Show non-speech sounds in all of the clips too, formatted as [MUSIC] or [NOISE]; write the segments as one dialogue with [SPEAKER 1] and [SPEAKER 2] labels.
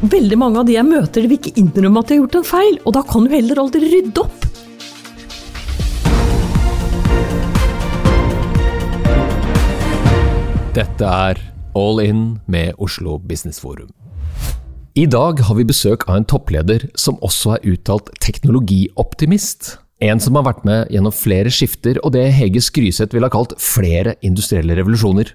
[SPEAKER 1] veldig mange av de jeg møter, vil ikke innrømme at de har gjort en feil, og da kan du heller aldri rydde opp.
[SPEAKER 2] Dette er All In med Oslo Business Forum. I dag har vi besøk av en toppleder som også er uttalt teknologioptimist. En som har vært med gjennom flere skifter og det Hege Skryseth ville ha kalt flere industrielle revolusjoner.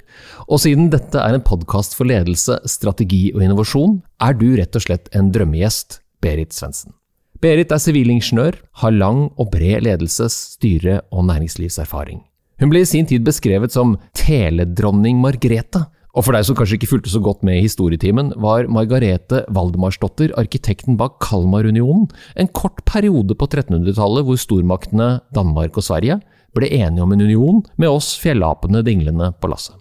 [SPEAKER 2] Og siden dette er en podkast for ledelse, strategi og innovasjon, er du rett og slett en drømmegjest, Berit Svendsen. Berit er sivilingeniør, har lang og bred ledelses-, styre- og næringslivserfaring. Hun ble i sin tid beskrevet som teledronning Margrethe, og for deg som kanskje ikke fulgte så godt med i historietimen, var Margarete Valdemarsdotter, arkitekten bak Kalmarunionen, en kort periode på 1300-tallet hvor stormaktene Danmark og Sverige ble enige om en union med oss fjellapene dinglende på lasset.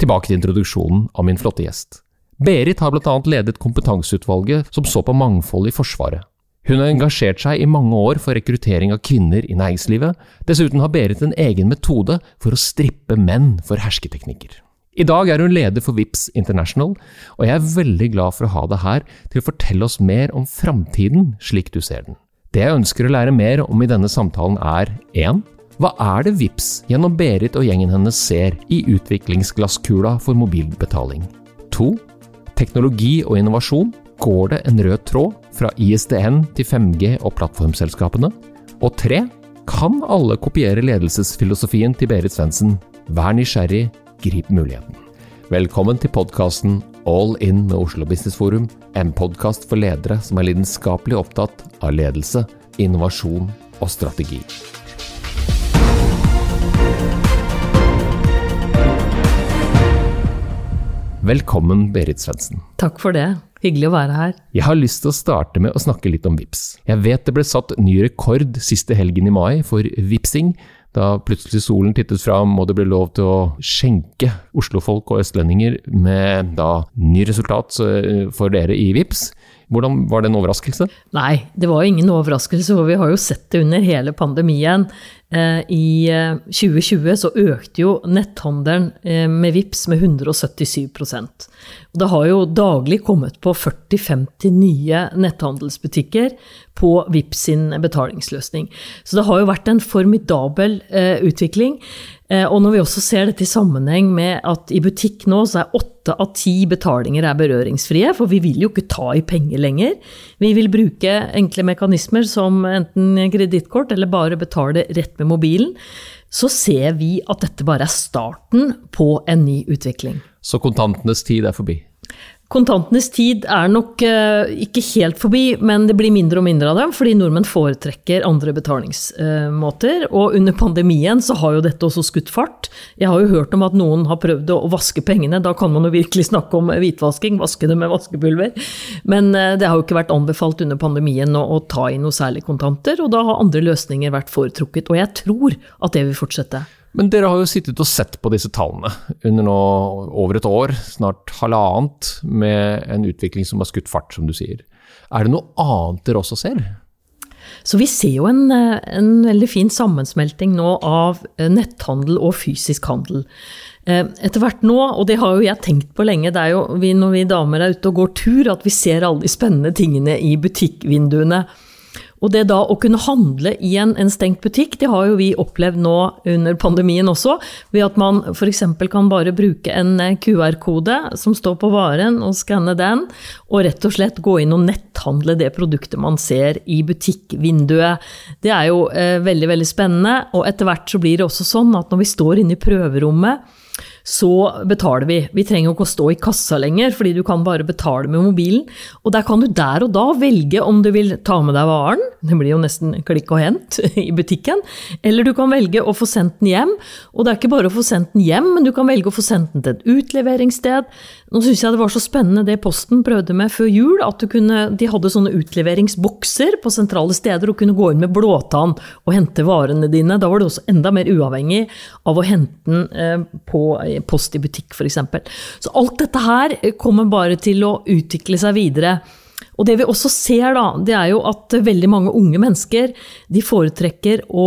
[SPEAKER 2] Tilbake til introduksjonen av min flotte gjest. Berit har bl.a. ledet kompetanseutvalget som så på mangfold i Forsvaret. Hun har engasjert seg i mange år for rekruttering av kvinner i næringslivet. Dessuten har Berit en egen metode for å strippe menn for hersketeknikker. I dag er hun leder for VIPS International, og jeg er veldig glad for å ha deg her til å fortelle oss mer om framtiden slik du ser den. Det jeg ønsker å lære mer om i denne samtalen er 1. Hva er det VIPS gjennom Berit og gjengen hennes ser i utviklingsglasskula for mobilbetaling? 2. Teknologi og innovasjon. Går det en rød tråd fra ISDN til 5G og plattformselskapene? Og 3. Kan alle kopiere ledelsesfilosofien til Berit Svendsen? Vær nysgjerrig, grip muligheten. Velkommen til podkasten All In med Oslo Business Forum, en podkast for ledere som er lidenskapelig opptatt av ledelse, innovasjon og strategi. Velkommen, Berit Svendsen.
[SPEAKER 1] Takk for det. Hyggelig å være her.
[SPEAKER 2] Jeg har lyst til å starte med å snakke litt om VIPS. Jeg vet det ble satt ny rekord siste helgen i mai for vipsing, da plutselig solen tittet fram og det ble lov til å skjenke oslofolk og østlendinger med da ny resultat for dere i VIPS. Hvordan Var det en overraskelse?
[SPEAKER 1] Nei, det var ingen overraskelse. For vi har jo sett det under hele pandemien. Eh, I 2020 eh, så økte jo netthandelen eh, med VIPS med 177% Det har jo daglig kommet på 40-50 nye netthandelsbutikker på VIPS sin betalingsløsning. Så det har jo vært en formidabel utvikling. Og når vi også ser dette i sammenheng med at i butikk nå så er åtte av ti betalinger er berøringsfrie, for vi vil jo ikke ta i penger lenger. Vi vil bruke enkle mekanismer som enten kredittkort eller bare betale rett med mobilen. Så ser vi at dette bare er starten på en ny utvikling.
[SPEAKER 2] Så kontantenes tid er forbi?
[SPEAKER 1] Kontantenes tid er nok uh, ikke helt forbi, men det blir mindre og mindre av dem, fordi nordmenn foretrekker andre betalingsmåter. Uh, og under pandemien så har jo dette også skutt fart. Jeg har jo hørt om at noen har prøvd å, vaske pengene. Da kan man jo virkelig snakke om hvitvasking, vaske det med vaskepulver. Men uh, det har jo ikke vært anbefalt under pandemien å ta inn noe særlig kontanter, og da har andre løsninger vært foretrukket. Og jeg tror at det vil fortsette.
[SPEAKER 2] Men dere har jo sittet og sett på disse tallene under nå over et år, snart halvannet, med en utvikling som har skutt fart, som du sier. Er det noe annet dere også ser?
[SPEAKER 1] Så vi ser jo en, en veldig fin sammensmelting nå av netthandel og fysisk handel. Eh, etter hvert nå, og det har jo jeg tenkt på lenge, det er jo vi, når vi damer er ute og går tur, at vi ser alle de spennende tingene i butikkvinduene. Og det da å kunne handle i en, en, stengt butikk, det har jo vi opplevd nå under pandemien også, ved at man f.eks. kan bare bruke en eh, QR-kode som står på varen, og skanne den, og rett og slett gå inn og netthandle det produktet man ser i butikkvinduet. Det er jo eh, veldig, veldig spennende, og etter hvert så blir det også sånn at når vi står inne i prøverommet, så betaler vi. Vi trenger ikke å stå i kassa lenger, fordi du kan bare betale med mobilen. Og der kan du der og da velge om du vil ta med deg varen, det blir jo nesten klikk og hent [LAUGHS] i butikken, eller du kan velge å få sendt den hjem. Og det er ikke bare å få sendt den hjem, men du kan velge å få sendt den til et utleveringssted. Nå syns jeg det var så spennende det Posten prøvde med før jul, at kunne, de hadde sånne utleveringsbokser på sentrale steder og kunne gå inn med blåtann og hente varene dine. Da var det også enda mer uavhengig av å hente den eh, på post i butikk, f.eks. Så alt dette her kommer bare til å utvikle seg videre. Og det vi også ser, da, det er jo at veldig mange unge mennesker de foretrekker å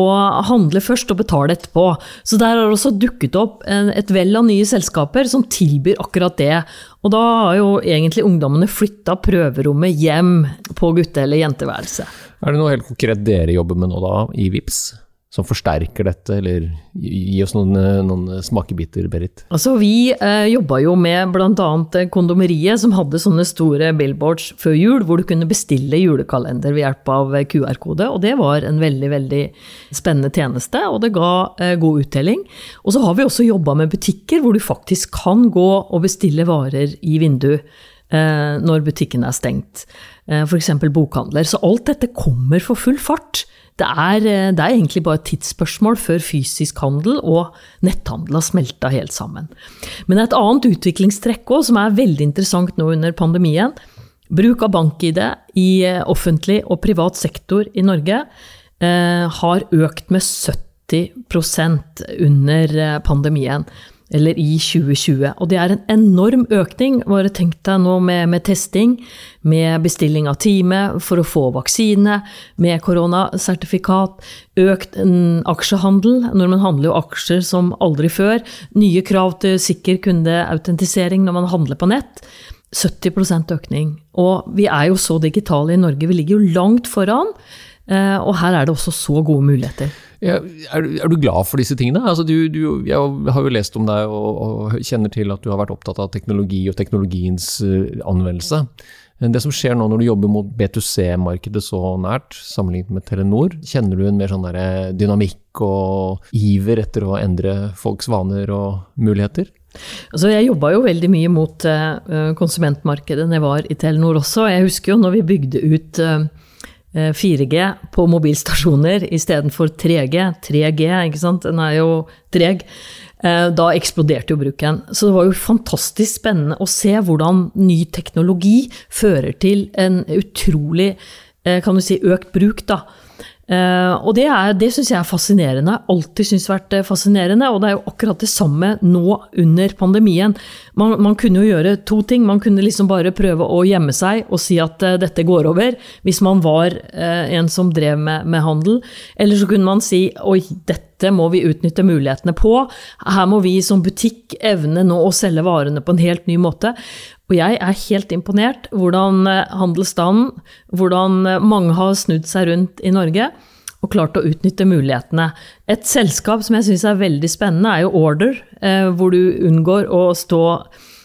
[SPEAKER 1] handle først og betale etterpå. Så der har det også dukket opp et vell av nye selskaper som tilbyr akkurat det. Og da har jo egentlig ungdommene flytta prøverommet hjem på gutte- eller jenteværelset.
[SPEAKER 2] Er det noe helt konkret dere jobber med nå da, i VIPS? Som forsterker dette, eller gi oss noen, noen smakebiter, Berit?
[SPEAKER 1] Altså, vi eh, jobba jo med bl.a. Eh, Kondomeriet, som hadde sånne store billboards før jul, hvor du kunne bestille julekalender ved hjelp av eh, QR-kode. Og det var en veldig, veldig spennende tjeneste, og det ga eh, god uttelling. Og så har vi også jobba med butikker, hvor du faktisk kan gå og bestille varer i vindu eh, når butikken er stengt. Eh, F.eks. bokhandler. Så alt dette kommer for full fart. Det er, eh, det er, egentlig bare et tidsspørsmål før fysisk handel og netthandel har smelta helt sammen. Men et annet utviklingstrekk også, som er veldig interessant nå under pandemien, bruk av bank-ID i eh, offentlig og privat sektor i Norge eh, har økt med 70% under eh, pandemien eller i 2020. Og det er en enorm økning. Bare tenk deg nå med, med, testing, med bestilling av time for å få vaksine, med koronasertifikat, økt aksjehandel. Nordmenn handler jo aksjer som aldri før. Nye krav til sikker kundeautentisering når man handler på nett. 70% økning. Og vi er jo så digitale i Norge, vi ligger jo langt foran. Eh, og her er det også så gode muligheter.
[SPEAKER 2] Ja, er, er, du glad for disse tingene? Altså, du, du, jeg har jo lest om deg og, og, kjenner til at du har vært opptatt av teknologi og teknologiens uh, anvendelse. Det som skjer nå når du jobber mot B2C-markedet så nært, sammenlignet med Telenor, kjenner du en mer sånn dynamikk og iver etter å endre folks vaner og muligheter?
[SPEAKER 1] Altså, jeg jobba jo veldig mye mot konsumentmarkedet når jeg var i Telenor også. Jeg husker jo når vi bygde ut 4G eh, på mobilstasjoner istedenfor 3G. 3G, ikke sant, den er jo treg. Eh, da eksploderte jo bruken. Så det var jo fantastisk spennende å se hvordan ny teknologi fører til en utrolig eh, kan du si, økt bruk. da. Uh, og det, er, det syns jeg er fascinerende. Alltid syns vært eh, fascinerende. Og det er jo akkurat det samme nå under pandemien. Man, man, kunne jo gjøre to ting. Man kunne liksom bare prøve å gjemme seg og si at uh, dette går over, hvis man var uh, en som drev med, med, handel. Eller så kunne man si oi, dette må vi utnytte mulighetene på. Her må vi som butikk evne nå å selge varene på en helt ny måte. Og jeg er helt imponert hvordan eh, handelsstanden, hvordan eh, mange har snudd seg rundt i Norge og klart å utnytte mulighetene. Et selskap som jeg syns er veldig spennende, er jo Order, eh, hvor du unngår å stå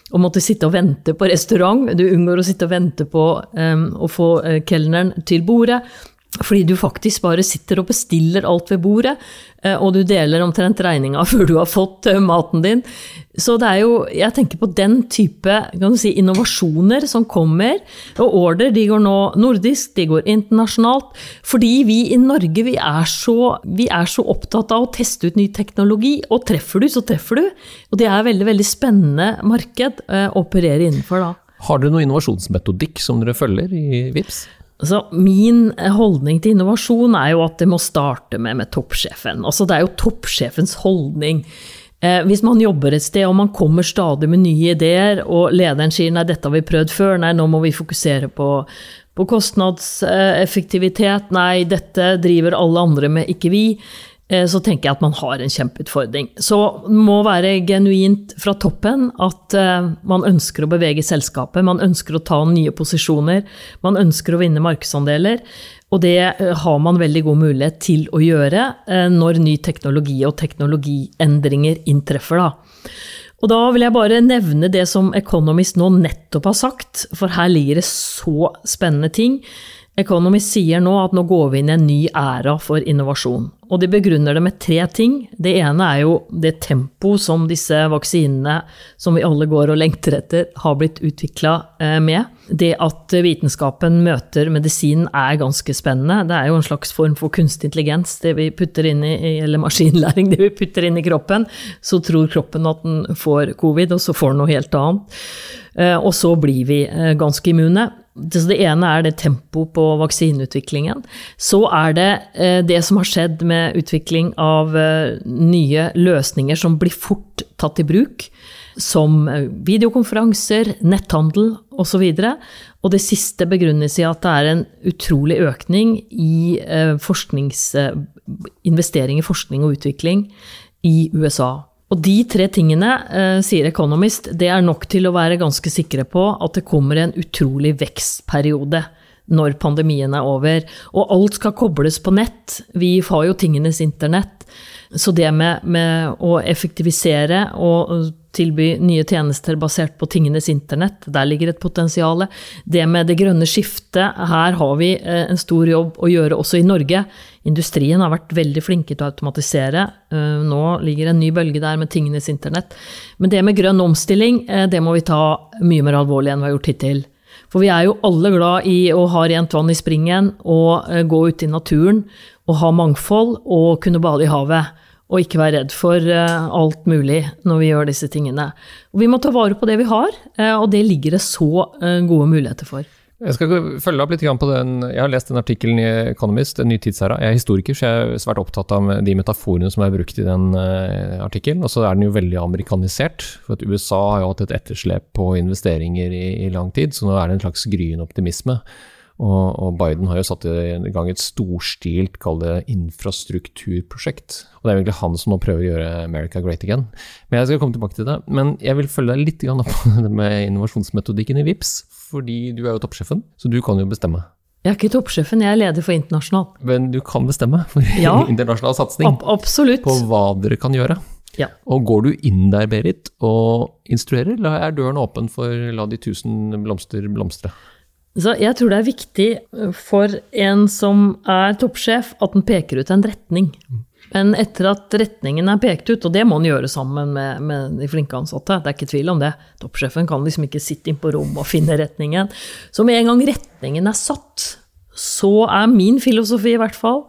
[SPEAKER 1] og måtte sitte og vente på restaurant. Du unngår å sitte og vente på um, å få kelneren til bordet. Fordi du faktisk bare sitter og bestiller alt ved bordet, eh, og du deler omtrent regninga [LAUGHS] før du har fått eh, maten din. Så det er jo Jeg tenker på den type si, innovasjoner som kommer. Og order de går nå nordisk, de går internasjonalt. Fordi vi i Norge vi er, så, vi er så opptatt av å teste ut ny teknologi. Og treffer du, så treffer du. Og det er veldig, veldig spennende marked eh, å operere innenfor da.
[SPEAKER 2] Har dere noe innovasjonsmetodikk som dere følger i VIPS?
[SPEAKER 1] Altså, min holdning til innovasjon er jo at det må starte med, med toppsjefen. Altså, det er jo toppsjefens holdning. Eh, hvis man jobber et sted og man kommer stadig med nye ideer, og lederen sier nei, dette har vi prøvd før, nei, nå må vi fokusere på, på kostnadseffektivitet, nei, dette driver alle andre med, ikke vi. Eh, så tenker jeg at man har en kjempeutfordring. Så det må være genuint fra toppen at eh, man ønsker å bevege selskapet, man ønsker å ta nye posisjoner, man ønsker å vinne markedsandeler. Og det eh, har man veldig god mulighet til å gjøre når ny teknologi og teknologiendringer inntreffer. Da. Og da vil jeg bare nevne det som Economist nå nettopp har sagt, for her ligger det så spennende ting. Economist sier nå at nå går vi inn i en ny æra for innovasjon. Og de begrunner det med tre ting. Det ene er jo det tempo som disse vaksinene, som vi alle går og lengter etter, har blitt utvikla eh, med. Det at vitenskapen møter medisinen er ganske spennende. Det er jo en slags form for kunstig intelligens, det vi putter inn i, eller maskinlæring, [LAUGHS] det vi putter inn i kroppen. Så tror kroppen at den får covid, og så får den noe helt annet. Eh, og så blir vi eh, ganske immune. Det ene er det tempoet på vaksineutviklingen. Så er det eh, det som har skjedd med utvikling av nye løsninger som blir fort tatt i bruk. som videokonferanser, netthandel osv. Og det siste begrunnes i at det er en utrolig økning i investering i forskning og utvikling i USA. Og de tre tingene, sier Economist, det er nok til å være ganske sikre på at det kommer en utrolig vekstperiode når pandemien er over. Og alt skal kobles på nett. Vi har jo tingenes internett. Så det med, med, å effektivisere og tilby nye tjenester basert på tingenes internett, der ligger et potensial. Det med det grønne skiftet, her har vi eh, en stor jobb å gjøre også i Norge. Industrien har vært veldig flinke til å automatisere. Eh, nå ligger en ny bølge der med tingenes internett. Men det med grønn omstilling, eh, det må vi ta mye mer alvorlig enn vi har gjort hittil. For vi er jo alle glad i å ha rent vann i springen og gå ut i naturen og ha mangfold og kunne bade i havet og ikke være redd for alt mulig når vi gjør disse tingene. Og vi må ta vare på det vi har, og det ligger det så gode muligheter for.
[SPEAKER 2] Jeg skal følge opp litt på den. Jeg har lest den artikkelen i Economist, en ny tidsæra. Jeg er historiker, så jeg er svært opptatt av de metaforene som er brukt i den artikkelen. Og så er den jo veldig amerikanisert. For USA har jo hatt et etterslep på investeringer i, i lang tid, så nå er det en slags gryende optimisme. Og, Biden har jo satt i gang et storstilt, kall det infrastrukturprosjekt. Og det er egentlig han som nå prøver å gjøre America great again. Men jeg skal komme tilbake til det. Men jeg vil følge deg litt på [LAUGHS] det med innovasjonsmetodikken i VIPS, fordi du er jo toppsjefen, så du kan jo bestemme.
[SPEAKER 1] Jeg er ikke toppsjefen, jeg er leder for internasjonal.
[SPEAKER 2] Men du kan bestemme for [LAUGHS] ja, internasjonal satsing
[SPEAKER 1] ab absolutt.
[SPEAKER 2] på hva dere kan gjøre.
[SPEAKER 1] Ja.
[SPEAKER 2] Og går du inn der, Berit, og instruerer, eller er døren åpen for la de tusen blomster blomstre?
[SPEAKER 1] Så jeg tror det er viktig eh, for en som er toppsjef, at den peker ut en retning. Men etter at retningen er pekt ut, og det må han gjøre sammen med, med, de flinke ansatte, det er ikke tvil om det, toppsjefen kan liksom ikke sitte inn på rommet og finne retningen. Så med en gang retningen er satt, så er min filosofi i hvert fall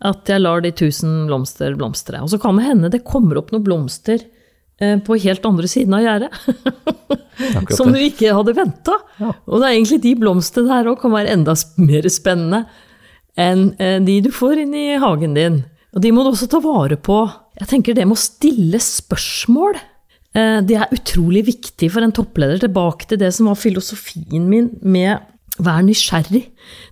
[SPEAKER 1] at jeg lar de tusen blomster blomstre. Og så kan det hende det kommer opp noen blomster på helt andre siden av gjerdet. [LAUGHS] som du ikke hadde venta. Ja. Og det er egentlig de blomstene der òg kan være enda mer spennende enn eh, de du får inn i hagen din. Og de må du også ta vare på. Jeg tenker det med å stille spørsmål. Eh, det er utrolig viktig for en toppleder. Tilbake til det som var filosofien min med vær nysgjerrig.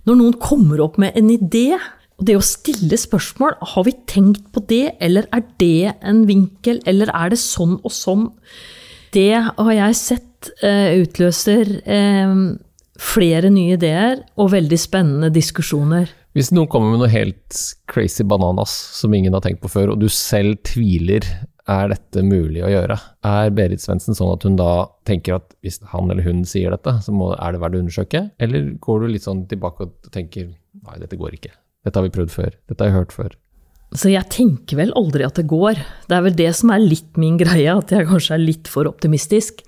[SPEAKER 1] Når noen kommer opp med en idé, og det å stille spørsmål, har vi tenkt på det, eller er det en vinkel, eller er det sånn og sånn? Det har jeg sett uh, utløser uh, flere nye ideer og veldig spennende diskusjoner.
[SPEAKER 2] Hvis noen kommer med noe helt crazy bananas som ingen har tenkt på før, og du selv tviler, er dette mulig å gjøre? Er Berit Svendsen sånn at hun da tenker at hvis han eller hun sier dette, så må, er det verdt å undersøke? Eller går du litt sånn tilbake og tenker nei, dette går ikke? Dette har vi prøvd før. Dette har jeg hørt før.
[SPEAKER 1] Så jeg tenker vel aldri at det går. Det er vel det som er litt min greie, at jeg kanskje er litt for optimistisk.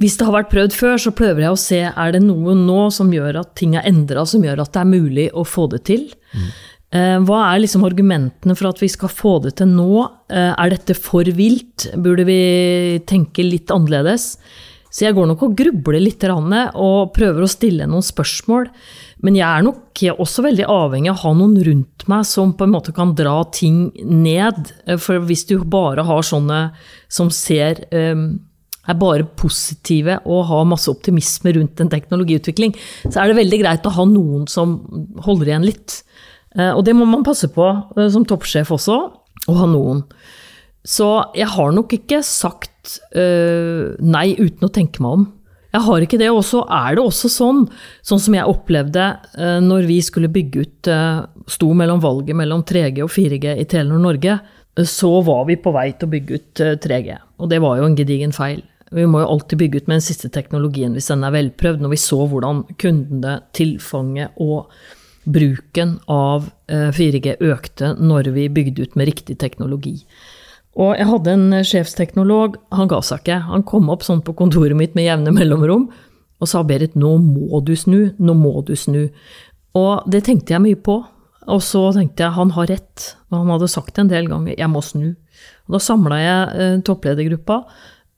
[SPEAKER 1] Hvis det har vært prøvd før, så prøver jeg å se er det noe nå som gjør at ting er endra, som gjør at det er mulig å få det til. Mm. Hva er liksom argumentene for at vi skal få det til nå? Eh, er dette for vilt? Burde vi tenke litt annerledes? Så jeg går nok og grubler litt og prøver å stille noen spørsmål. Men jeg er nok også veldig avhengig av å ha noen rundt meg som på en måte kan dra ting ned. For hvis du bare har sånne som ser um, er bare positive og har masse optimisme rundt en teknologiutvikling, så er det veldig greit å ha noen som holder igjen litt. Uh, og det må man passe på uh, som toppsjef også, å ha noen. Så jeg har nok ikke sagt uh, nei uten å tenke meg om. Jeg har ikke det. Og så er det også sånn, sånn som jeg opplevde eh, når vi skulle bygge ut eh, Sto mellom valget mellom 3G og 4G i Telenor Norge, så var vi på vei til å bygge ut 3G. Og det var jo en gedigen feil. Vi må jo alltid bygge ut med den siste teknologien hvis den er velprøvd. Når vi så hvordan kundene, tilfanget og bruken av 4G økte når vi bygde ut med riktig teknologi. Og jeg hadde en eh, sjefsteknolog, han ga seg ikke. Han kom opp sånn på kontoret mitt med jevne mellomrom og sa Berit, nå må du snu, nå må du snu. Og det tenkte jeg mye på. Og så tenkte jeg han har rett, og han hadde sagt det en del ganger, jeg må snu. Og da samla jeg eh, toppledergruppa,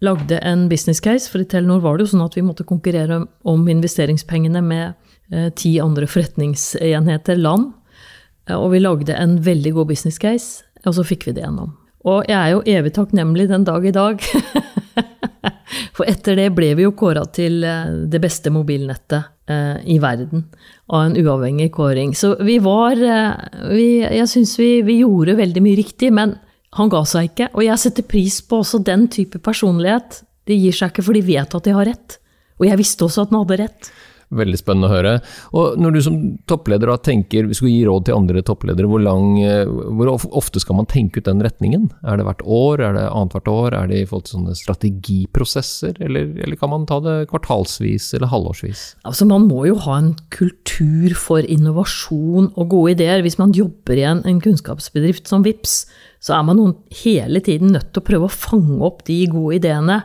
[SPEAKER 1] lagde en business case, for i Telenor var det jo sånn at vi måtte konkurrere om investeringspengene med eh, ti andre forretningsenheter land. Og vi lagde en veldig god business case, og så fikk vi det gjennom. Og jeg er jo evig takknemlig den dag i dag [LAUGHS] For etter det ble vi jo kåra til eh, det beste mobilnettet eh, i verden av en uavhengig kåring. Så vi var vi, Jeg syns vi, vi gjorde veldig mye riktig, men han ga seg ikke. Og jeg setter pris på også den type personlighet. De gir seg ikke for de vet at de har rett. Og jeg visste også at han hadde rett.
[SPEAKER 2] Veldig spennende å høre. Og når du som toppleder da tenker, vi skulle gi råd til andre toppledere, hvor, lang, eh, hvor ofte skal man tenke ut den retningen? Er det hvert år, er det annethvert år, er det i forhold til sånne strategiprosesser, eller, eller, kan man ta det kvartalsvis eller halvårsvis?
[SPEAKER 1] Altså Man må jo ha en kultur for innovasjon og gode ideer. Hvis man jobber i en, en kunnskapsbedrift som VIPS, så er man hele tiden nødt til å prøve å fange opp de gode ideene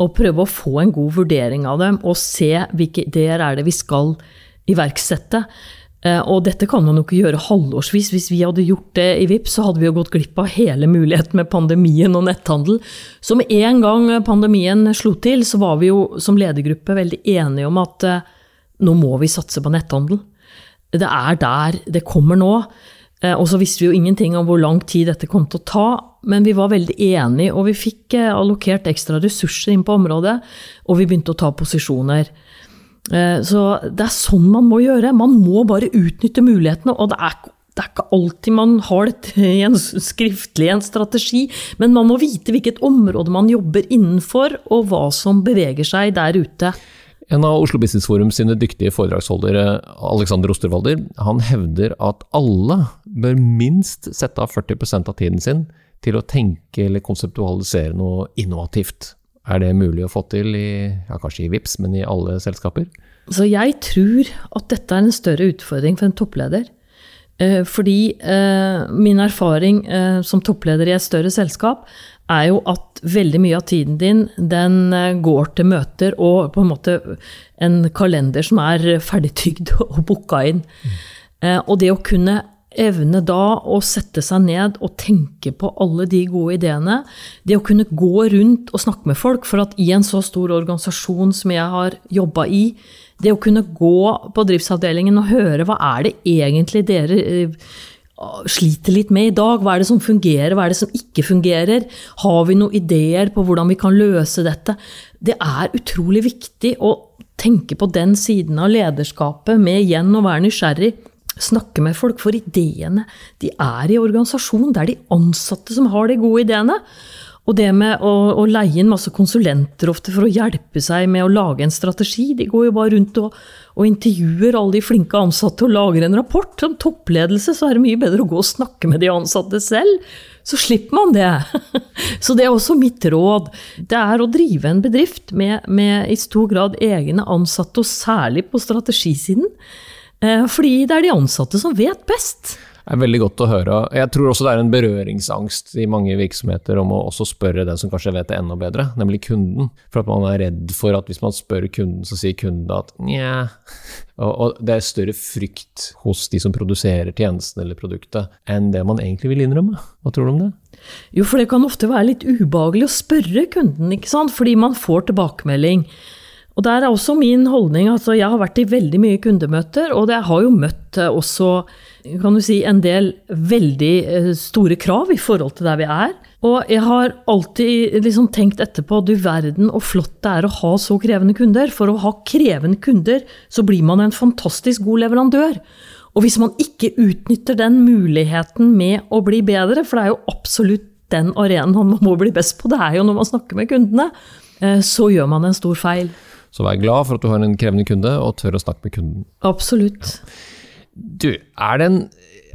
[SPEAKER 1] og prøve å få en god vurdering av dem, og se hvilke ideer er det vi skal iverksette. Eh, og dette kan man jo ikke gjøre halvårsvis. Hvis vi hadde gjort det i VIP, så hadde vi jo gått glipp av hele muligheten med pandemien og netthandel. Så med en gang pandemien slo til, så var vi jo som ledergruppe veldig enige om at eh, nå må vi satse på netthandel. Det er der det kommer nå. Eh, og så visste vi jo ingenting om hvor lang tid dette kom til å ta, men vi var veldig enige, og vi fikk eh, allokert ekstra ressurser inn på området, og vi begynte å ta posisjoner. Eh, så det er sånn man må gjøre. Man må bare utnytte mulighetene, og det er, det er ikke alltid man har det [LAUGHS] i en skriftlig en strategi, men man må vite hvilket område man jobber innenfor, og hva som beveger seg der ute.
[SPEAKER 2] En av Oslo Business Forum sine dyktige foredragsholdere, Alexander Osterwalder, han hevder at alle bør minst sette av 40 av tiden sin til å tenke eller konseptualisere noe innovativt. Er det mulig å få til i, ja, kanskje i VIPS, men i alle selskaper?
[SPEAKER 1] Så jeg tror at dette er en større utfordring for en toppleder. Eh, fordi eh, min erfaring eh, som toppleder i et større selskap er jo at veldig mye av tiden din den går til møter og på en måte en kalender som er ferdigtygd [LAUGHS] og booka inn. Mm. Og det å kunne evne da å sette seg ned og tenke på alle de gode ideene, det å kunne gå rundt og snakke med folk, for at i en så stor organisasjon som jeg har jobba i, det å kunne gå på driftsavdelingen og høre hva er det egentlig dere sliter litt med i dag. Hva er det som fungerer, hva er det som ikke fungerer? Har vi noen ideer på hvordan vi kan løse dette? Det er utrolig viktig å tenke på den siden av lederskapet med igjen å være nysgjerrig. Snakke med folk, for ideene de er i organisasjonen. Det er de ansatte som har de gode ideene. Og det med å, å, leie inn masse konsulenter ofte for å hjelpe seg med å lage en strategi De går jo bare rundt og, og intervjuer alle de flinke ansatte og lager en rapport. Som toppledelse så er det mye bedre å gå og snakke med de ansatte selv. Så slipper man det. [LAUGHS] Så det er også mitt råd. Det er å drive en bedrift med, med i stor grad egne ansatte, og særlig på strategisiden. Eh, fordi det er de ansatte som vet best Det
[SPEAKER 2] er veldig godt å høre. Jeg tror også det er en berøringsangst i mange virksomheter om å også spørre den som kanskje vet det enda bedre, nemlig kunden. For at man er redd for at hvis man spør kunden, så sier kunden at nja. Og, og det er større frykt hos de som produserer tjenesten eller produktet, enn det man egentlig vil innrømme. Hva tror du om det?
[SPEAKER 1] Jo, for det kan ofte være litt ubehagelig å spørre kunden, ikke sant, fordi man får tilbakemelding. Og der er også min holdning altså Jeg har vært i veldig mye kundemøter, og jeg har jo møtt eh, også kan du si, en del veldig eh, store krav i forhold til der vi er. Og jeg har alltid liksom tenkt etterpå du verden og flott det er å ha så krevende kunder. For å ha krevende kunder, så blir man en fantastisk god leverandør. Og hvis man ikke utnytter den muligheten med å bli bedre, for det er jo absolutt den arenaen man må bli best på, det er jo når man snakker med kundene, eh, så gjør man en stor feil.
[SPEAKER 2] Så vær glad for at du har en krevende kunde, og tør å snakke med kunden.
[SPEAKER 1] Absolutt.
[SPEAKER 2] Du, er det en,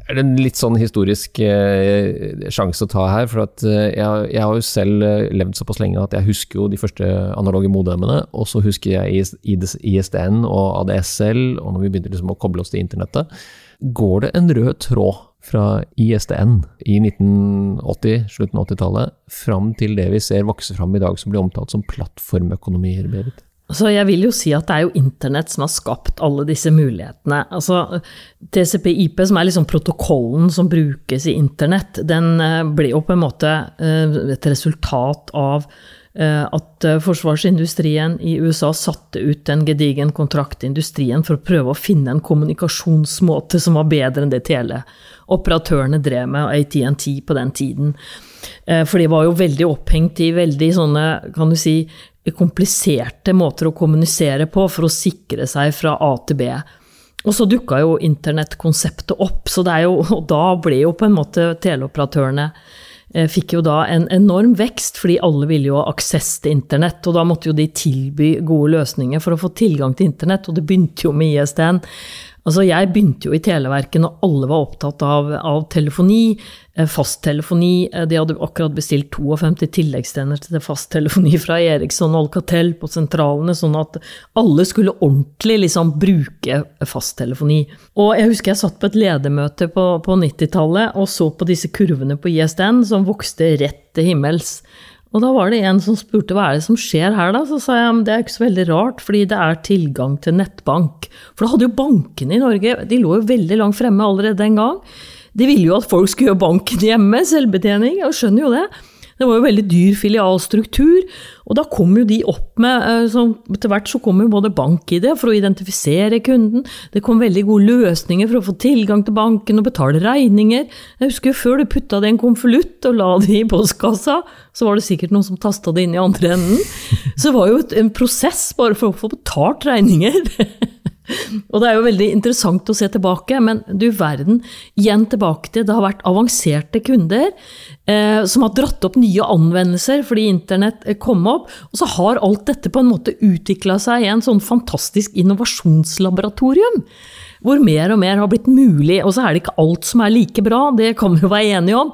[SPEAKER 2] er det en litt sånn historisk eh, sjanse å ta her? For at, eh, jeg, jeg, har jo selv eh, levd såpass lenge at jeg husker jo de første analoge modemene, og så husker jeg ISDN og ADSL, og når vi begynte liksom å koble oss til internettet. Går det en rød tråd fra ISDN i 1980, slutten av 80-tallet, fram til det vi ser vokse fram i dag, som blir omtalt som plattformøkonomier, Berit?
[SPEAKER 1] Så jeg vil jo si at det er jo internett som har skapt alle disse mulighetene. Altså, TCP-IP, som er liksom protokollen som brukes i internett, den blir ble jo på en måte eh, et resultat av eh, at eh, forsvarsindustrien i USA satte ut en gedigen kontrakt til industrien for å prøve å finne en kommunikasjonsmåte som var bedre enn det teleoperatørene drev med, ATNT på den tiden. For de var jo veldig opphengt i veldig sånne, kan du si, kompliserte måter å kommunisere på for å sikre seg fra A til B. Og så dukka jo internettkonseptet opp, så jo, og da ble jo på en måte teleoperatørene eh, Fikk jo da en enorm vekst, fordi alle ville jo ha aksess til internett. Og da måtte jo de tilby gode løsninger for å få tilgang til internett, og det begynte jo med ISDN. Altså, jeg begynte jo i Televerket når alle var opptatt av, av telefoni, eh, fasttelefoni. Eh, de hadde akkurat bestilt 52 tilleggstjenester til fasttelefoni fra Eriksson og Alcatel på sentralene, sånn at alle skulle ordentlig liksom bruke fasttelefoni. Og jeg husker jeg satt på et ledermøte på, på 90-tallet og så på disse kurvene på ISDN som vokste rett til himmels. Og da var det en som spurte hva er det som skjer her, da? Så sa jeg det er ikke så veldig rart, fordi det er tilgang til nettbank. For da hadde jo bankene i Norge de lå jo veldig langt fremme allerede den gang. De ville jo at folk skulle gjøre banken hjemme, selvbetjening, jeg skjønner jo det. Det var jo veldig dyr filialstruktur, og da kom jo de opp med eh, Etter hvert så kom jo både bank-ID for å identifisere kunden, det kom veldig gode løsninger for å få tilgang til banken og betale regninger. Jeg husker jo før du putta det i en konvolutt og la det i postkassa, så var det sikkert noen som tasta det inn i andre enden. Så det var jo en prosess bare for å få betalt regninger. [LAUGHS] [LAUGHS] Og det er jo veldig interessant å se tilbake, men du verden, igjen tilbake til det har vært avanserte kunder eh, som har dratt opp nye anvendelser fordi internett eh, kom opp, og så har alt dette på en måte utvikla seg i en sånn fantastisk innovasjonslaboratorium. Hvor mer og mer har blitt mulig, og så er det ikke alt som er like bra, det kan vi jo være enige om.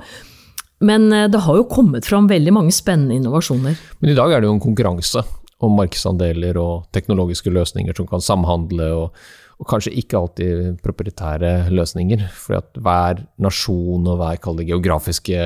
[SPEAKER 1] Men eh, det har jo kommet fram veldig mange spennende innovasjoner.
[SPEAKER 2] Men i dag er det jo en konkurranse om markedsandeler og teknologiske løsninger som kan samhandle, og, og kanskje ikke alltid proprietære løsninger. For hver nasjon og hver geografiske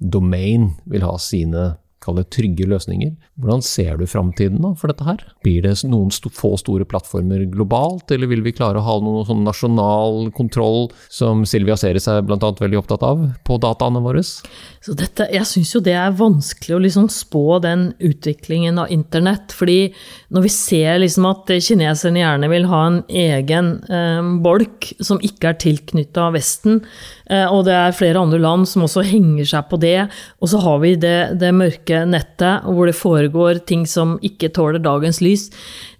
[SPEAKER 2] domain vil ha sine kall det trygge løsninger. Hvordan ser du framtiden for dette her? Blir det noen st få store plattformer globalt, eller vil vi klare å ha noen sånn nasjonal kontroll, som Silvia Seres er bl.a. veldig opptatt av, på dataene våre?
[SPEAKER 1] Så dette, jeg syns jo det er vanskelig å liksom spå den utviklingen av internett. fordi når vi ser liksom at kineserne gjerne vil ha en egen eh, bolk som ikke er tilknytta Vesten, og det er flere andre land som også henger seg på det, og så har vi det, det mørke nettet hvor det foregår ting som ikke tåler dagens lys.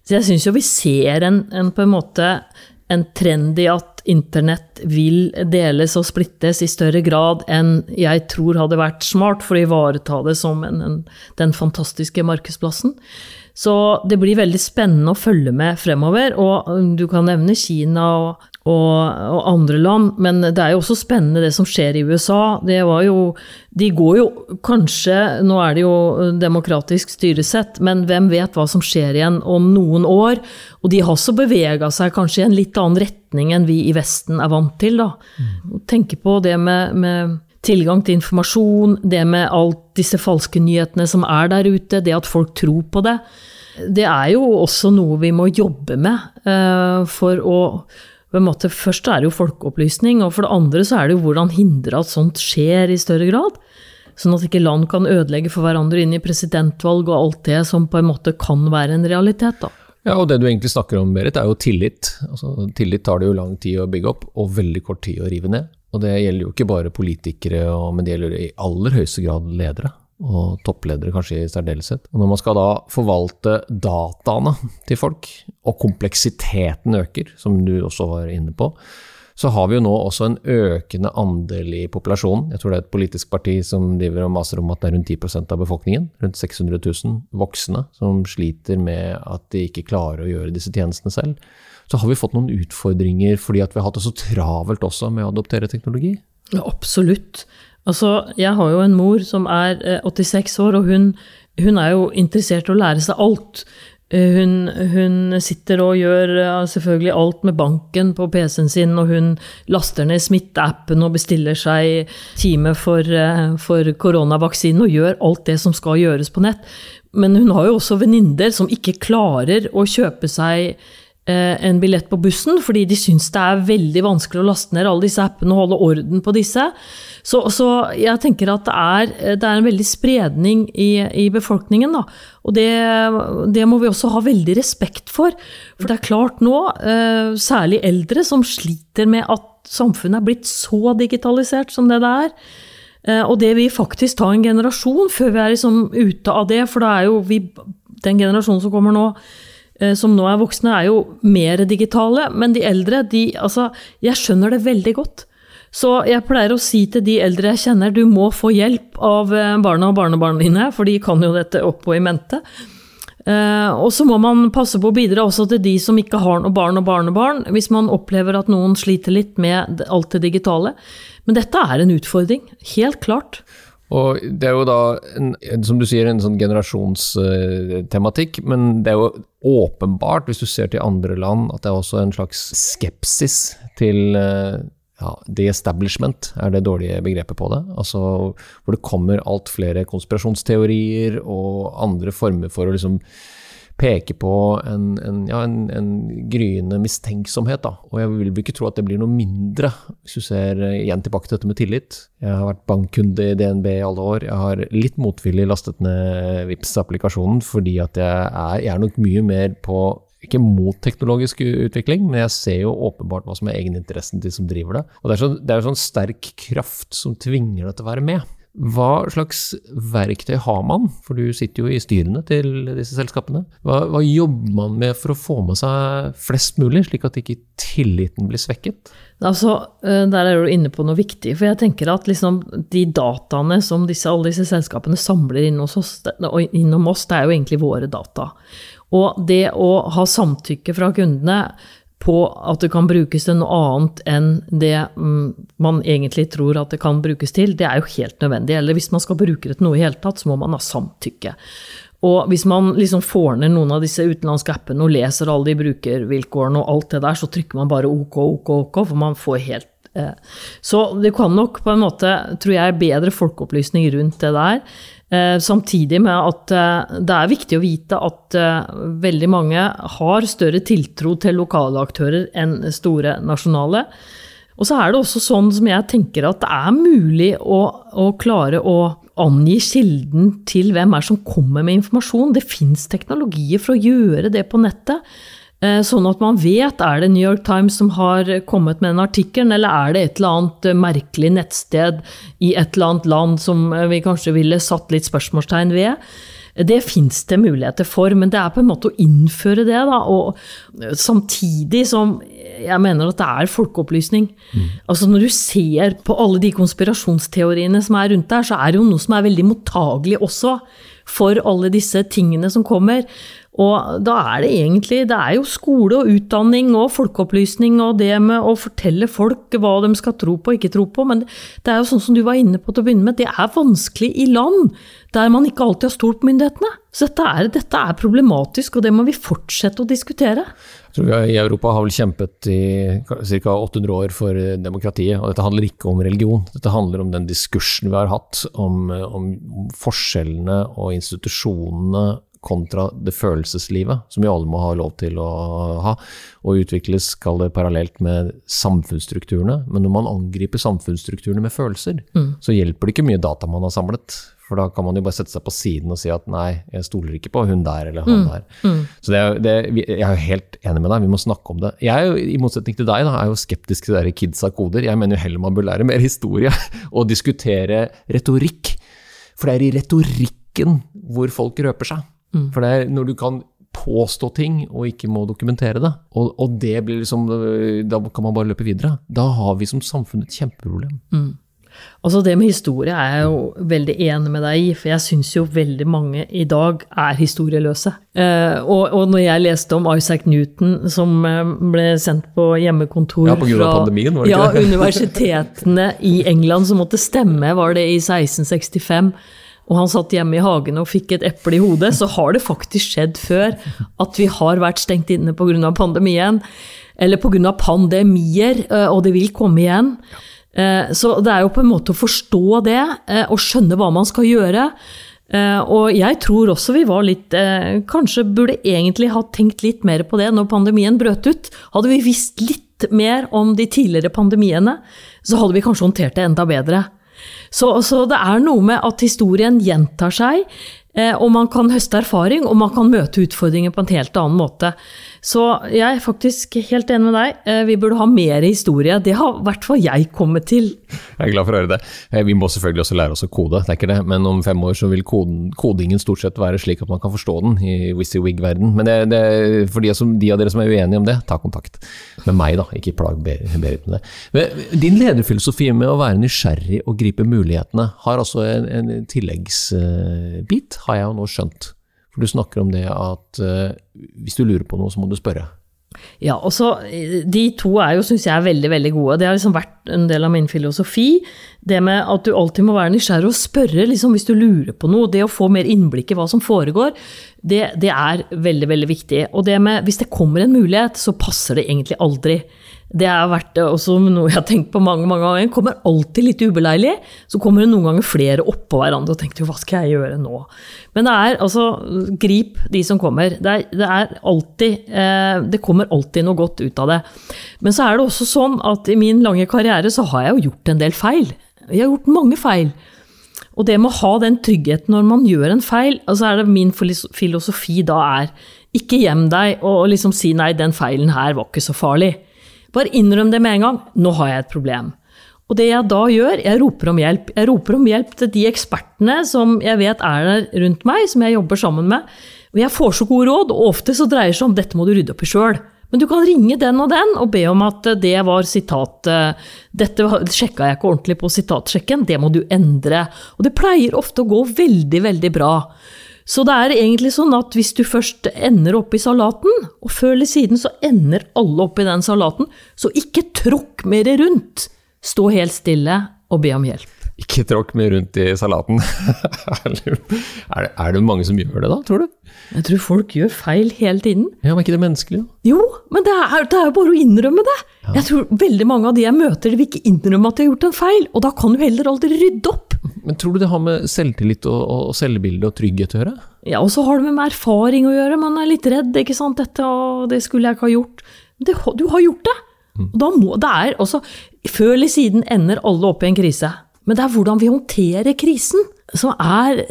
[SPEAKER 1] Så jeg syns jo vi ser en, en, på en måte en trend i at internett vil deles og splittes i større grad enn jeg tror hadde vært smart for å ivareta det som en, en, den fantastiske markedsplassen. Så det blir veldig spennende å følge med fremover. Og du kan nevne Kina og, og, andre land, men det er jo også spennende det som skjer i USA. Det var jo De går jo kanskje Nå er det jo demokratisk styresett, men hvem vet hva som skjer igjen om noen år? Og de har også bevega seg kanskje i en litt annen retning enn vi i Vesten er vant til, da. Mm. Tenke på det med, med tilgang til informasjon, det med alt disse falske nyhetene som er der ute, det at folk tror på det. Det er jo også noe vi må jobbe med uh, for å på en måte, Først er det jo folkeopplysning, og for det andre så er det jo hvordan hindre at sånt skjer i større grad. Sånn at ikke land kan ødelegge for hverandre inn i presidentvalg og alt det som på en måte kan være en realitet. da.
[SPEAKER 2] Ja, og Det du egentlig snakker om, Berit, er jo tillit. Altså, tillit tar det jo lang tid å bygge opp, og veldig kort tid å rive ned. Og det gjelder jo ikke bare politikere, men det gjelder i aller høyeste grad ledere. Og toppledere kanskje i særdeleshet. Og når man skal da forvalte dataene til folk, og kompleksiteten øker, som du også var inne på, så har vi jo nå også en økende andel i populasjonen. Jeg tror det er et politisk parti som driver og maser om at det er rundt 10% av befolkningen, rundt 600 000 voksne, som sliter med at de ikke klarer å gjøre disse tjenestene selv så har vi fått noen utfordringer fordi at vi har hatt det så travelt også med å adoptere teknologi?
[SPEAKER 1] Ja, absolutt. Altså, jeg har jo en mor som er 86 eh, år, og hun, hun er jo interessert i å lære seg alt. Eh, hun, hun, sitter og gjør selvfølgelig alt med banken på PC-en sin, og hun laster ned smitteappen og bestiller seg time for, eh, for koronavaksinen og gjør alt det som skal gjøres på nett. Men hun har jo også venninner som ikke klarer å kjøpe seg en billett på bussen, fordi de syns det er veldig vanskelig å laste ned alle disse appene og holde orden på disse. Så, så jeg tenker at det er, det er en veldig spredning i, i befolkningen. Da. Og det, det, må vi også ha veldig respekt for. For det er klart nå, særlig eldre, som sliter med at samfunnet er blitt så digitalisert som det det er. Og det vil faktisk ta en generasjon før vi er liksom ute av det, for da er jo vi, den generasjonen som kommer nå, Eh, som nå er voksne, er jo mer digitale. Men de eldre, de Altså, jeg skjønner det veldig godt. Så jeg pleier å si til de eldre jeg kjenner, du må få hjelp av eh, barna og barnebarna dine, for de kan jo dette opp og i mente. Uh, og så må man passe på å bidra også til de som ikke har noe barn og barnebarn, hvis man opplever at noen sliter litt med alt det digitale. Men dette er en utfordring, helt klart.
[SPEAKER 2] Og det er jo da, en, som du sier, en sånn generasjonstematikk, men det er jo åpenbart, hvis du ser til andre land, at det er også en slags skepsis til uh, ja, the establishment, er det dårlige begrepet på det. Altså hvor det kommer alt flere konspirasjonsteorier og andre former for å liksom peker på en, en, ja, en, en gryende mistenksomhet. Da. Og jeg vil ikke tro at det blir noe mindre, hvis du ser igjen tilbake til dette med tillit. Jeg har vært bankkunde i DNB i alle år. Jeg har litt motvillig lastet ned vips applikasjonen fordi at jeg er, jeg er nok mye mer på ikke mot teknologisk utvikling, men jeg ser jo åpenbart hva som er egeninteressen til de som driver det. Og det er, så, det er sånn sterk kraft som tvinger deg til å være med. Hva slags verktøy har man, for du sitter jo i styrene til disse selskapene. Hva, hva, jobber man med for å få med seg flest mulig, slik at ikke tilliten blir svekket?
[SPEAKER 1] Altså, eh, Der er du inne på noe viktig. For jeg tenker at liksom de dataene som disse, alle disse selskapene samler innom oss, innom oss, det er jo egentlig våre data. Og det å ha samtykke fra kundene på at det kan brukes til noe annet enn det mm, man egentlig tror at det kan brukes til, det er jo helt nødvendig. Eller hvis man skal bruke det til noe i hele tatt, så må man ha samtykke. Og hvis man liksom får ned noen av disse utenlandske appene og leser alle de brukervilkårene og alt det der, så trykker man bare OK, OK, OK, for man får helt eh. Så det kan nok på en måte, tror jeg, bedre folkeopplysning rundt det der. Eh, samtidig med at eh, det er viktig å vite at eh, veldig mange har større tiltro til lokale aktører enn store nasjonale. Og så er det også sånn som jeg tenker at det er mulig å, å klare å angi kilden til hvem er som kommer med informasjon. Det fins teknologier for å gjøre det på nettet. Eh, sånn at man vet er det New York Times som har kommet med den artikkelen, eller er det et eller annet eh, merkelig nettsted i et eller annet land som eh, vi kanskje ville satt litt spørsmålstegn ved. Det fins det muligheter for, men det er på en måte å innføre det, da. Og samtidig som jeg mener at det er folkeopplysning. Mm. Altså når du ser på alle de konspirasjonsteoriene som er rundt der, så er det jo noe som er veldig mottagelig også for alle disse tingene som kommer. Og da er det egentlig Det er jo skole og utdanning og folkeopplysning og det med å fortelle folk hva de skal tro på og ikke tro på, men det er jo sånn som du var inne på til å begynne med, det er vanskelig i land der man ikke alltid har stolt på myndighetene. Så dette er, dette er, problematisk, og det må vi fortsette å diskutere.
[SPEAKER 2] Jeg tror vi I Europa har vel kjempet i ca. 800 år for demokratiet, og dette handler ikke om religion. Dette handler om den diskursen vi har hatt om, om forskjellene og institusjonene kontra det følelseslivet, som vi alle må ha lov til å ha, og utvikles kall det parallelt med samfunnsstrukturene. Men når man angriper samfunnsstrukturene med følelser, mm. så hjelper det ikke mye data man har samlet. For da kan man jo bare sette seg på siden og si at nei, jeg stoler ikke på hun der eller han mm. der. Mm. Så det er, det, jeg er jo helt enig med deg, vi må snakke om det. Jeg er jo, i motsetning til deg, da, er jo skeptisk til de kidsa koder. Jeg mener jo heller man bør lære mer historie [LAUGHS] og diskutere retorikk. For det er i retorikken hvor folk røper seg. Mm. For det er når du kan påstå ting og ikke må dokumentere det, og, og, det blir liksom Da kan man bare løpe videre. Da har vi som samfunn et kjempeproblem. Mm.
[SPEAKER 1] Altså Det med historie er jeg jo veldig enig med deg i, for jeg syns jo veldig mange i dag er historieløse. Eh, og, og, når jeg leste om Isaac Newton som eh, ble sendt på hjemmekontor
[SPEAKER 2] ja, på grunn av pandemien, var det
[SPEAKER 1] ikke? Ja, universitetene i England som måtte stemme, var det i 1665 og han satt hjemme i hagen og fikk et eple i hodet, så har det faktisk skjedd før at vi har vært stengt inne pga. pandemien. Eller pga. pandemier, eh, og det vil komme igjen. Eh, så det er jo på en måte å forstå det, eh, og skjønne hva man skal gjøre. Og jeg tror også vi var litt Kanskje burde egentlig ha tenkt litt mer på det når pandemien brøt ut. Hadde vi visst litt mer om de tidligere pandemiene, så hadde vi kanskje håndtert det enda bedre. Så, så det er noe med at historien gjentar seg. Eh, og man kan høste erfaring, og man kan møte utfordringer på en helt annen måte. Så jeg er faktisk helt enig med deg. Eh, vi burde ha mer historie. Det har i hvert fall jeg kommet til.
[SPEAKER 2] Jeg er glad for å høre det. Eh, vi må selvfølgelig også lære oss å kode, det er ikke det. Men om fem år så vil koden, kodingen stort sett være slik at man kan forstå den i WYSIWYG-verden. Men det, det, for de, som, de, av dere som er uenige om det, ta kontakt med meg, da. Ikke plag Berit med det. Men din lederfilosofi med å være nysgjerrig og gripe mulighetene har altså en, en tilleggsbit har jeg jo nå skjønt. For du snakker om det at uh, hvis du lurer på noe, så må du spørre.
[SPEAKER 1] Ja, og så De to er jo, syns jeg, veldig veldig gode. Det har liksom vært en del av min filosofi. Det med at du alltid må være nysgjerrig og spørre liksom, hvis du lurer på noe. Det å få mer innblikk i hva som foregår, det, det er veldig veldig viktig. Og det med hvis det kommer en mulighet, så passer det egentlig aldri. Det har vært også noe jeg har tenkt på mange mange ganger. kommer alltid litt ubeleilig. Så kommer det noen ganger flere oppå hverandre og tenker hva skal jeg gjøre nå? Men det er altså grip de som kommer. Det er, det er alltid eh, Det kommer alltid noe godt ut av det. Men så er det også sånn at i min lange karriere så har jeg jo gjort en del feil. Jeg har gjort mange feil. Og det med å ha den tryggheten når man gjør en feil, altså er det min filosofi da er ikke gjem deg og liksom si nei, den feilen her var ikke så farlig. Bare innrøm det med en gang. Nå har jeg et problem. Og det jeg da gjør, jeg roper om hjelp. Jeg roper om hjelp til de ekspertene som jeg vet er der rundt meg, som jeg jobber sammen med. Og jeg får så gode råd, og ofte så dreier det seg om dette må du rydde opp i sjøl. Men du kan ringe den og den og be om at det var sitat Dette sjekka jeg ikke ordentlig på sitatsjekken, det må du endre. Og det pleier ofte å gå veldig, veldig bra. Så det er egentlig sånn at hvis du først ender opp i salaten, og før eller siden så ender alle opp i den salaten, så ikke tråkk mer rundt. Stå helt stille og be om hjelp.
[SPEAKER 2] Ikke tråkk mer rundt i salaten. [LAUGHS] er, det, er, det, mange som gjør det da, tror du?
[SPEAKER 1] Jeg tror folk gjør feil hele tiden.
[SPEAKER 2] Ja, Men ikke det menneskelige?
[SPEAKER 1] Jo, men det er, det er jo bare å innrømme det. Ja. Jeg tror veldig mange av de jeg møter, de vil ikke innrømme at de har gjort en feil, og da kan du heller aldri rydde opp.
[SPEAKER 2] Men tror du det har med selvtillit og, og selvbilde og trygghet å gjøre?
[SPEAKER 1] Ja, og så har det med erfaring å gjøre. Man er litt redd, ikke sant. Dette og det skulle jeg ikke ha gjort. Det, du har gjort det. Mm. Og da må, det er også, Før eller siden ender alle opp i en krise. Men det er hvordan vi håndterer krisen, som er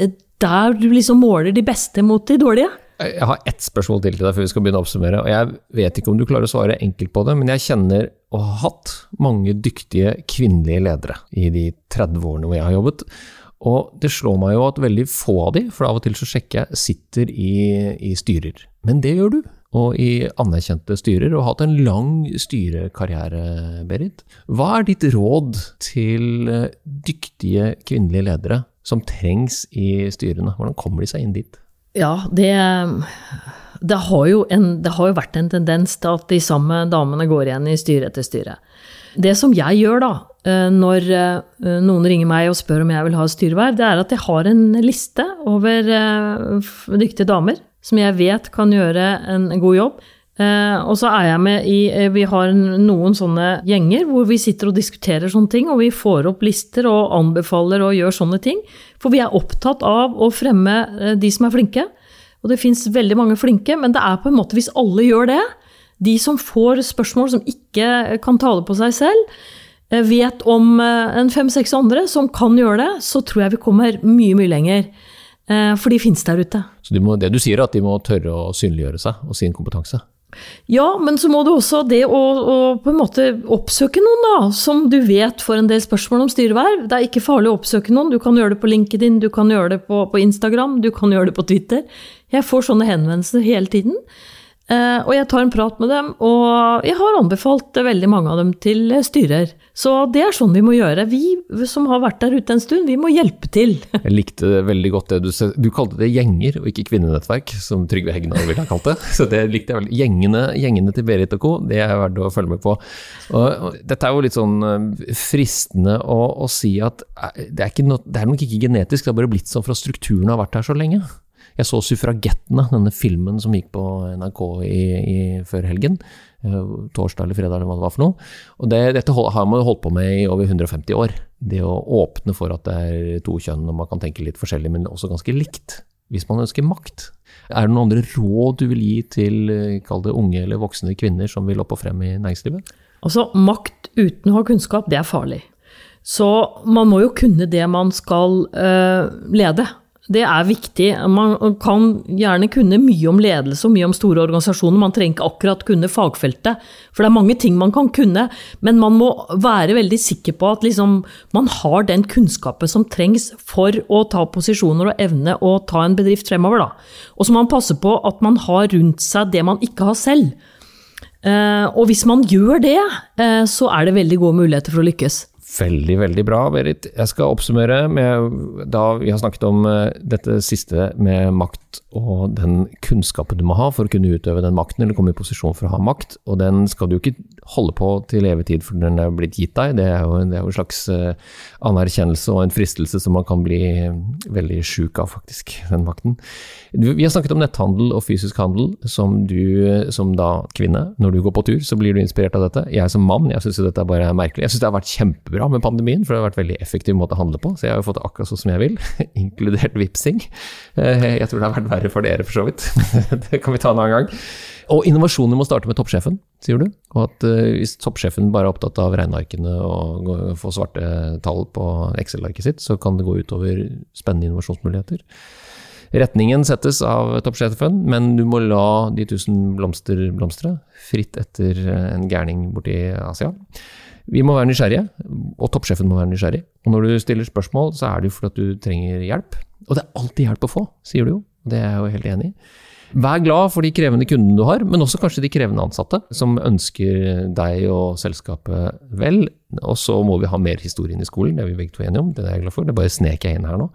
[SPEAKER 1] der du liksom måler de beste mot de dårlige.
[SPEAKER 2] Jeg har ett spørsmål til til deg før vi skal begynne å oppsummere. og Jeg vet ikke om du klarer å svare enkelt på det, men jeg kjenner og har hatt mange dyktige kvinnelige ledere i de 30 årene hvor jeg har jobbet. Og det slår meg jo at veldig få av de, for av og til så sjekker jeg, sitter i, i styrer. Men det gjør du. Og i anerkjente styrer, og hatt en lang styrekarriere, Berit. Hva er ditt råd til eh, dyktige kvinnelige ledere som trengs i styrene? Hvordan kommer de seg inn dit?
[SPEAKER 1] Ja, det, det, har en, det, har jo vært en tendens til at de samme damene går igjen i styre etter styre. Det som jeg gjør da, eh, når eh, noen ringer meg og spør om jeg vil ha styreverv, det er at jeg har en liste over eh, dyktige damer som jeg vet kan gjøre en god jobb. Og så er jeg med i Vi har noen sånne gjenger hvor vi sitter og diskuterer sånne ting, og vi får opp lister og anbefaler og gjør sånne ting. For vi er opptatt av å fremme de som er flinke. Og det fins veldig mange flinke, men det er på en måte hvis alle gjør det De som får spørsmål som ikke kan tale på seg selv, eh, vet om eh, en fem-seks andre som kan gjøre det, så tror jeg vi kommer mye, mye lenger. For de finnes der ute.
[SPEAKER 2] Så må, det du sier er at de må tørre å synliggjøre seg og sin kompetanse?
[SPEAKER 1] Ja, men så må du også det å, å, på en måte oppsøke noen, da, som du vet får en del spørsmål om styreverv. Det er ikke farlig å oppsøke noen. Du kan gjøre det på LinkedIn, du kan gjøre det på, på Instagram, du kan gjøre det på Twitter. Jeg får sånne henvendelser hele tiden. Eh, og jeg tar en prat med dem, og jeg har anbefalt veldig mange av dem til styrer. Så det er sånn vi må gjøre. Vi som har vært der ute en stund, vi må hjelpe til. [LAUGHS]
[SPEAKER 2] Jeg likte veldig godt det du sa. Du kalte det gjenger, og ikke kvinnenettverk, som Trygve Hegnar ville ha kalt det. [LAUGHS] Så det likte jeg veldig. Gjengene, gjengene til Berit og co., det er verdt å følge med på. Og, dette er jo litt sånn eh, fristende å, å si at eh, det er, no, det er nok ikke genetisk, det har bare blitt sånn fra strukturen har vært her så lenge. Jeg så 'Suffragettene', denne filmen som gikk på NRK i, i, før helgen. torsdag eller fredag eller hva det var for noe. Og det, dette har man holdt på med i over 150 år. Det å åpne for at det er to kjønn og man kan tenke litt forskjellig, men også ganske likt. Hvis man ønsker makt. Er det noen andre råd du vil gi til kall det unge eller voksne kvinner som vil opp og frem i næringslivet?
[SPEAKER 1] Altså, makt uten å ha kunnskap, det er farlig. Så man må jo kunne det man skal uh, lede. Det er viktig. Man kan gjerne kunne mye om ledelse og mye om store organisasjoner. Man trenger ikke akkurat kunne fagfeltet, for det er mange ting man kan kunne. Men man må være veldig sikker på at liksom, man har den kunnskapen som trengs for å ta posisjoner og evne å ta en bedrift fremover. Da. Og så må man passe på at man har rundt seg det man ikke har selv. Uh, og hvis man gjør det, uh, så er det veldig gode muligheter for å lykkes.
[SPEAKER 2] Veldig, veldig bra, Berit. Jeg skal oppsummere med da vi har snakket om uh, dette siste med makt og den kunnskapen du må ha for å kunne utøve den makten, eller komme i posisjon for å ha makt. Og den skal du ikke holde på til evig tid for den er blitt gitt deg. Det er jo, det er jo en slags uh, anerkjennelse og en fristelse som man kan bli veldig sjuk av, faktisk, den makten. Vi har snakket om netthandel og fysisk handel, som du som da kvinne, når du går på tur, så blir du inspirert av dette. Jeg som mann, jeg syns dette er bare er merkelig. Jeg syns det har vært kjempebra med pandemien, for det har vært en veldig effektiv måte å handle på. Så jeg har jo fått det akkurat sånn som jeg vil, [LAUGHS] inkludert vipsing. Eh, jeg tror det har vært verre for dere, for så vidt. [LAUGHS] det kan vi ta en annen gang. Og innovasjoner må starte med toppsjefen, sier du. Og at uh, hvis toppsjefen bare er opptatt av regnearkene og få svarte tall på Excel-arket sitt, så kan det gå utover spennende innovasjonsmuligheter. Retningen settes av toppsjefen, men du må la de tusen blomster blomstre fritt etter en gærning borti Asia. Vi må være nysgjerrige, og toppsjefen må være nysgjerrig. Og når du stiller spørsmål, så er det jo fordi du trenger hjelp. Og det er alltid hjelp å få, sier du jo. Det er jeg jo helt enig i. Vær glad for de krevende kundene du har, men også kanskje de krevende ansatte, som ønsker deg og selskapet vel. Og så må vi ha mer historien i skolen, det er vi begge to enige om. Det er jeg glad for. Det bare snek jeg inn her nå.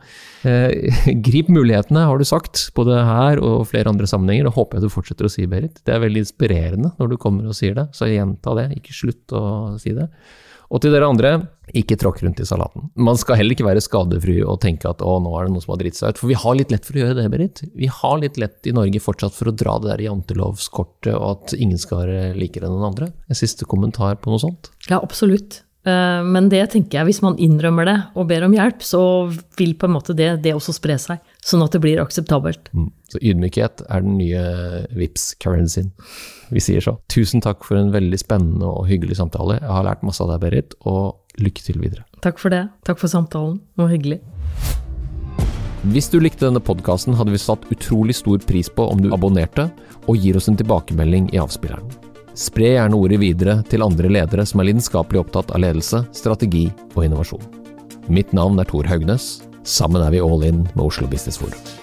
[SPEAKER 2] Eh, [LAUGHS] grip mulighetene, har du sagt, både her og flere andre sammenhenger. Det håper jeg du fortsetter å si, Berit. Det er veldig inspirerende når du kommer og sier det, så gjenta det. Ikke slutt å si det. Og til dere andre, ikke tråkk rundt i salaten. Man skal heller ikke være skadefri og tenke at å, nå er det noen som har dritt seg ut. For vi har litt lett for å gjøre det, Berit. Vi har litt lett i Norge fortsatt for å dra det der jantelovskortet, og at ingen skal være likere enn den andre. En siste kommentar på noe sånt?
[SPEAKER 1] Ja, absolutt. Eh, men det tenker jeg, hvis man innrømmer det og ber om hjelp, så vil på en måte det, det også spre seg, sånn at det blir akseptabelt. Mm.
[SPEAKER 2] Så ydmykhet er den nye vips currencyen. Vi sier så. Tusen takk for en veldig spennende og hyggelig samtale. Jeg har lært masse av deg, Berit, og lykke til videre.
[SPEAKER 1] Takk for det. Takk for samtalen. Det var hyggelig.
[SPEAKER 2] Hvis du likte denne podkasten, hadde vi satt utrolig stor pris på om du abonnerte og gir oss en tilbakemelding i avspilleren. Spre gjerne ordet videre til andre ledere som er lidenskapelig opptatt av ledelse, strategi og innovasjon. Mitt navn er Tor Haugnes. Sammen er vi all in med Oslo Business Forum.